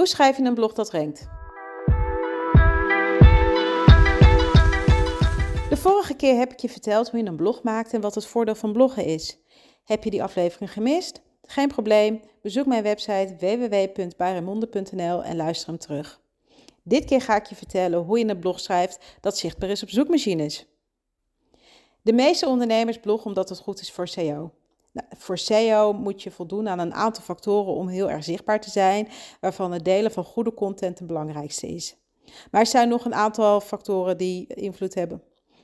Hoe schrijf je een blog dat rankt? De vorige keer heb ik je verteld hoe je een blog maakt en wat het voordeel van bloggen is. Heb je die aflevering gemist? Geen probleem, bezoek mijn website www.baremonde.nl en luister hem terug. Dit keer ga ik je vertellen hoe je een blog schrijft dat zichtbaar is op zoekmachines. De meeste ondernemers bloggen omdat het goed is voor SEO. Nou, voor SEO moet je voldoen aan een aantal factoren om heel erg zichtbaar te zijn, waarvan het delen van goede content het belangrijkste is. Maar er zijn nog een aantal factoren die invloed hebben.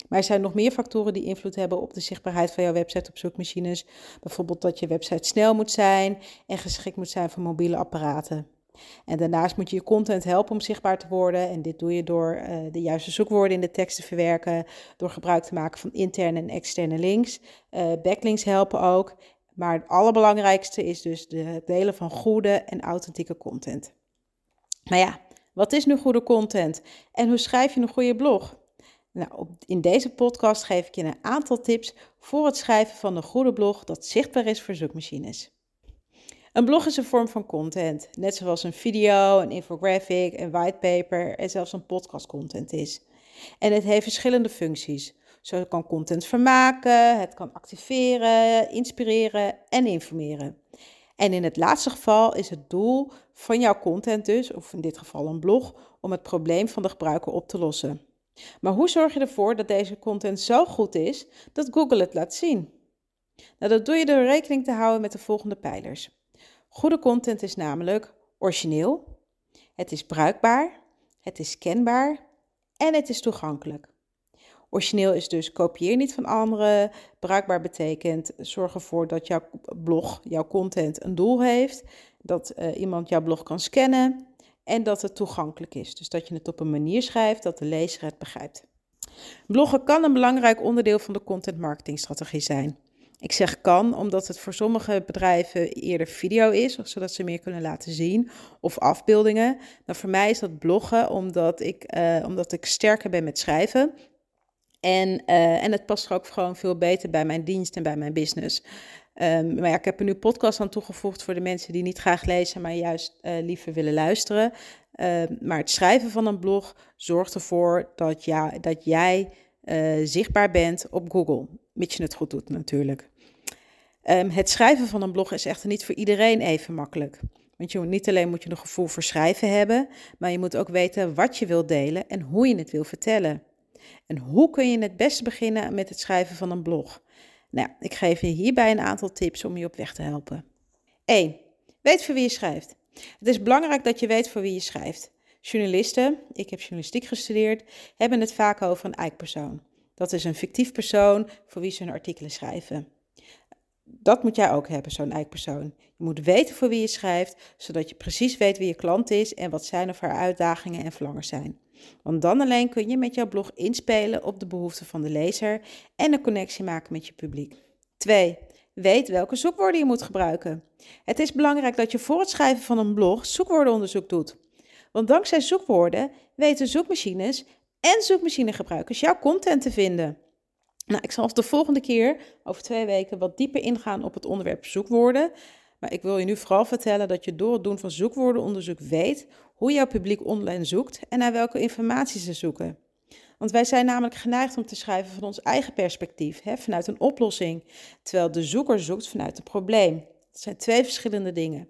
Maar er zijn nog meer factoren die invloed hebben op de zichtbaarheid van jouw website op zoekmachines. Bijvoorbeeld dat je website snel moet zijn en geschikt moet zijn voor mobiele apparaten. En daarnaast moet je je content helpen om zichtbaar te worden. En dit doe je door uh, de juiste zoekwoorden in de tekst te verwerken, door gebruik te maken van interne en externe links. Uh, backlinks helpen ook. Maar het allerbelangrijkste is dus het delen van goede en authentieke content. Maar ja, wat is nu goede content? En hoe schrijf je een goede blog? Nou, in deze podcast geef ik je een aantal tips voor het schrijven van een goede blog dat zichtbaar is voor zoekmachines. Een blog is een vorm van content, net zoals een video, een infographic, een whitepaper en zelfs een podcast content is. En het heeft verschillende functies. Zo kan content vermaken, het kan activeren, inspireren en informeren. En in het laatste geval is het doel van jouw content dus, of in dit geval een blog, om het probleem van de gebruiker op te lossen. Maar hoe zorg je ervoor dat deze content zo goed is dat Google het laat zien? Nou, dat doe je door rekening te houden met de volgende pijlers. Goede content is namelijk origineel, het is bruikbaar, het is kenbaar en het is toegankelijk. Origineel is dus kopieer niet van anderen. Bruikbaar betekent zorg ervoor dat jouw blog, jouw content een doel heeft, dat uh, iemand jouw blog kan scannen en dat het toegankelijk is. Dus dat je het op een manier schrijft dat de lezer het begrijpt. Bloggen kan een belangrijk onderdeel van de content marketingstrategie zijn. Ik zeg kan, omdat het voor sommige bedrijven eerder video is, zodat ze meer kunnen laten zien, of afbeeldingen. Maar voor mij is dat bloggen, omdat ik, uh, omdat ik sterker ben met schrijven. En, uh, en het past ook gewoon veel beter bij mijn dienst en bij mijn business. Um, maar ja, ik heb er nu podcast aan toegevoegd voor de mensen die niet graag lezen, maar juist uh, liever willen luisteren. Um, maar het schrijven van een blog zorgt ervoor dat, ja, dat jij zichtbaar bent op Google. Mits je het goed doet natuurlijk. Um, het schrijven van een blog is echter niet voor iedereen even makkelijk. Want je, niet alleen moet je een gevoel voor schrijven hebben, maar je moet ook weten wat je wilt delen en hoe je het wil vertellen. En hoe kun je het beste beginnen met het schrijven van een blog? Nou, ik geef je hierbij een aantal tips om je op weg te helpen. 1. Weet voor wie je schrijft. Het is belangrijk dat je weet voor wie je schrijft. Journalisten, ik heb journalistiek gestudeerd, hebben het vaak over een eikpersoon. Dat is een fictief persoon voor wie ze hun artikelen schrijven. Dat moet jij ook hebben, zo'n eikpersoon. Je moet weten voor wie je schrijft, zodat je precies weet wie je klant is en wat zijn of haar uitdagingen en verlangens zijn. Want dan alleen kun je met jouw blog inspelen op de behoeften van de lezer en een connectie maken met je publiek. 2. Weet welke zoekwoorden je moet gebruiken. Het is belangrijk dat je voor het schrijven van een blog zoekwoordenonderzoek doet. Want dankzij zoekwoorden weten zoekmachines en zoekmachinegebruikers jouw content te vinden. Nou, ik zal de volgende keer, over twee weken, wat dieper ingaan op het onderwerp zoekwoorden. Maar ik wil je nu vooral vertellen dat je door het doen van zoekwoordenonderzoek weet hoe jouw publiek online zoekt en naar welke informatie ze zoeken. Want wij zijn namelijk geneigd om te schrijven van ons eigen perspectief, hè, vanuit een oplossing, terwijl de zoeker zoekt vanuit een probleem. Dat zijn twee verschillende dingen.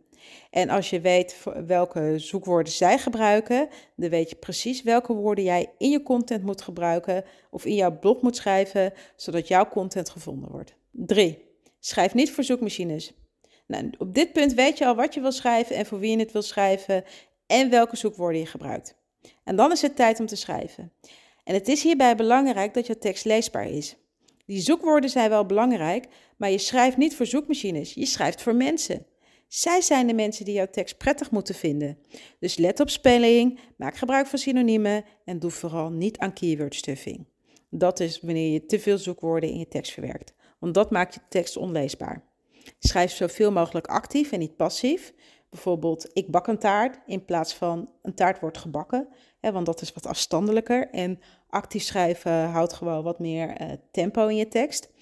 En als je weet welke zoekwoorden zij gebruiken, dan weet je precies welke woorden jij in je content moet gebruiken of in jouw blog moet schrijven, zodat jouw content gevonden wordt. 3. Schrijf niet voor zoekmachines. Nou, op dit punt weet je al wat je wil schrijven en voor wie je het wil schrijven en welke zoekwoorden je gebruikt. En dan is het tijd om te schrijven. En het is hierbij belangrijk dat je tekst leesbaar is. Die zoekwoorden zijn wel belangrijk, maar je schrijft niet voor zoekmachines, je schrijft voor mensen. Zij zijn de mensen die jouw tekst prettig moeten vinden. Dus let op spelling, maak gebruik van synoniemen en doe vooral niet aan keyword stuffing. Dat is wanneer je te veel zoekwoorden in je tekst verwerkt, want dat maakt je tekst onleesbaar. Schrijf zoveel mogelijk actief en niet passief. Bijvoorbeeld, ik bak een taart in plaats van een taart wordt gebakken, hè, want dat is wat afstandelijker. En actief schrijven houdt gewoon wat meer uh, tempo in je tekst.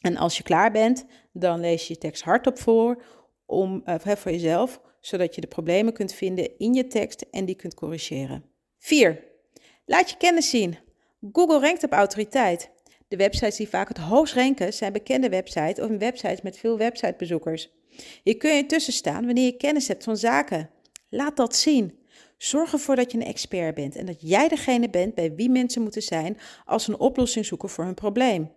En als je klaar bent, dan lees je je tekst hardop voor om, uh, voor jezelf, zodat je de problemen kunt vinden in je tekst en die kunt corrigeren. 4. Laat je kennis zien. Google rankt op autoriteit. De websites die vaak het hoogst ranken zijn bekende websites of websites met veel websitebezoekers. Hier kun je tussen staan wanneer je kennis hebt van zaken. Laat dat zien. Zorg ervoor dat je een expert bent en dat jij degene bent bij wie mensen moeten zijn als ze een oplossing zoeken voor hun probleem.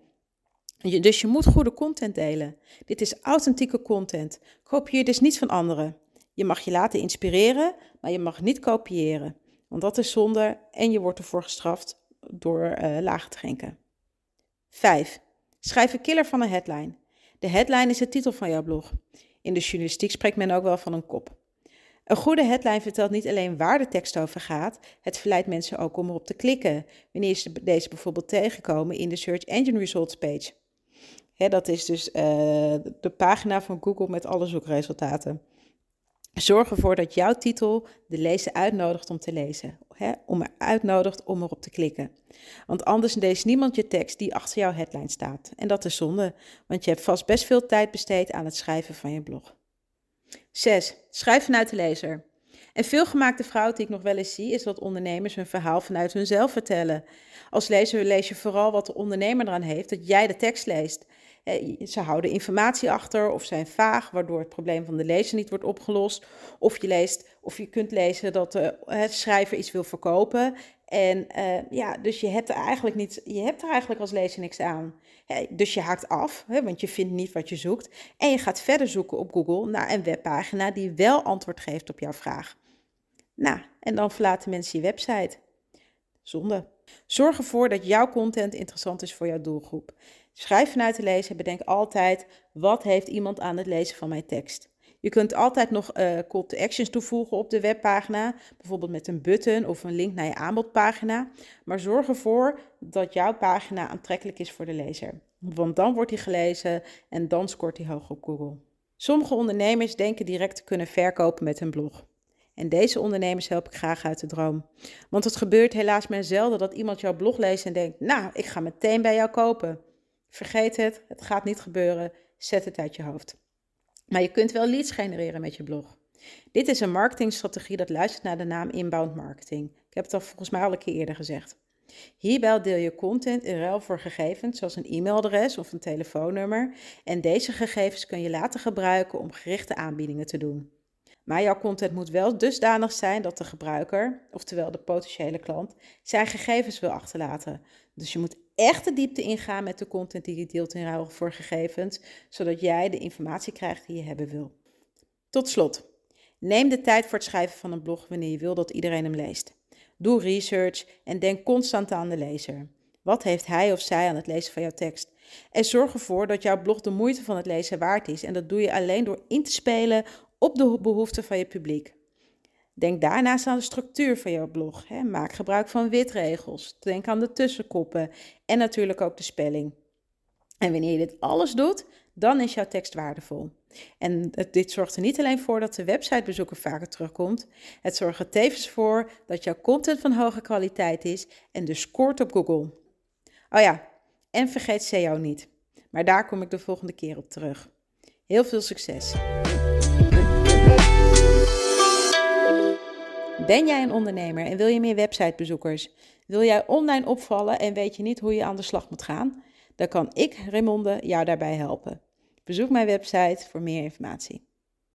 Dus je moet goede content delen. Dit is authentieke content. Kopieer dus niet van anderen. Je mag je laten inspireren, maar je mag niet kopiëren. Want dat is zonde en je wordt ervoor gestraft door uh, laag te drinken. 5. Schrijf een killer van een headline. De headline is de titel van jouw blog. In de journalistiek spreekt men ook wel van een kop. Een goede headline vertelt niet alleen waar de tekst over gaat, het verleidt mensen ook om erop te klikken, wanneer ze deze bijvoorbeeld tegenkomen in de Search Engine Results page. Dat is dus uh, de pagina van Google met alle zoekresultaten. Zorg ervoor dat jouw titel de lezer uitnodigt om te lezen, hè, om er uitnodigt om erop te klikken. Want anders leest niemand je tekst die achter jouw headline staat. En dat is zonde, want je hebt vast best veel tijd besteed aan het schrijven van je blog. 6. Schrijf vanuit de lezer. Een veelgemaakte fout die ik nog wel eens zie, is dat ondernemers hun verhaal vanuit hunzelf vertellen. Als lezer lees je vooral wat de ondernemer eraan heeft dat jij de tekst leest. Ze houden informatie achter of zijn vaag, waardoor het probleem van de lezer niet wordt opgelost. Of je leest, of je kunt lezen dat de schrijver iets wil verkopen. En uh, ja, dus je hebt er eigenlijk niet, je hebt er eigenlijk als lezer niks aan. dus je haakt af, want je vindt niet wat je zoekt. En je gaat verder zoeken op Google naar een webpagina die wel antwoord geeft op jouw vraag. Nou, en dan verlaten mensen je website. Zonde. Zorg ervoor dat jouw content interessant is voor jouw doelgroep. Schrijf vanuit de lezer. Bedenk altijd, wat heeft iemand aan het lezen van mijn tekst? Je kunt altijd nog uh, call to actions toevoegen op de webpagina, bijvoorbeeld met een button of een link naar je aanbodpagina. Maar zorg ervoor dat jouw pagina aantrekkelijk is voor de lezer. Want dan wordt hij gelezen en dan scoort hij hoog op Google. Sommige ondernemers denken direct te kunnen verkopen met hun blog. En deze ondernemers help ik graag uit de droom. Want het gebeurt helaas maar zelden dat iemand jouw blog leest en denkt: Nou, ik ga meteen bij jou kopen. Vergeet het, het gaat niet gebeuren. Zet het uit je hoofd. Maar je kunt wel leads genereren met je blog. Dit is een marketingstrategie dat luistert naar de naam inbound marketing. Ik heb het al volgens mij al een keer eerder gezegd. Hierbij deel je content in ruil voor gegevens zoals een e-mailadres of een telefoonnummer. En deze gegevens kun je later gebruiken om gerichte aanbiedingen te doen. Maar jouw content moet wel dusdanig zijn dat de gebruiker, oftewel de potentiële klant, zijn gegevens wil achterlaten. Dus je moet echt de diepte ingaan met de content die je deelt in ruil voor gegevens, zodat jij de informatie krijgt die je hebben wil. Tot slot, neem de tijd voor het schrijven van een blog wanneer je wil dat iedereen hem leest. Doe research en denk constant aan de lezer. Wat heeft hij of zij aan het lezen van jouw tekst? En zorg ervoor dat jouw blog de moeite van het lezen waard is. En dat doe je alleen door in te spelen op de behoeften van je publiek. Denk daarnaast aan de structuur van jouw blog. Hè. Maak gebruik van witregels. Denk aan de tussenkoppen en natuurlijk ook de spelling. En wanneer je dit alles doet, dan is jouw tekst waardevol. En dit zorgt er niet alleen voor dat de websitebezoeker vaker terugkomt, het zorgt er tevens voor dat jouw content van hoge kwaliteit is en dus scoort op Google. Oh ja, en vergeet SEO niet. Maar daar kom ik de volgende keer op terug. Heel veel succes! Ben jij een ondernemer en wil je meer websitebezoekers? Wil jij online opvallen en weet je niet hoe je aan de slag moet gaan? Dan kan ik, Raymonde, jou daarbij helpen. Bezoek mijn website voor meer informatie.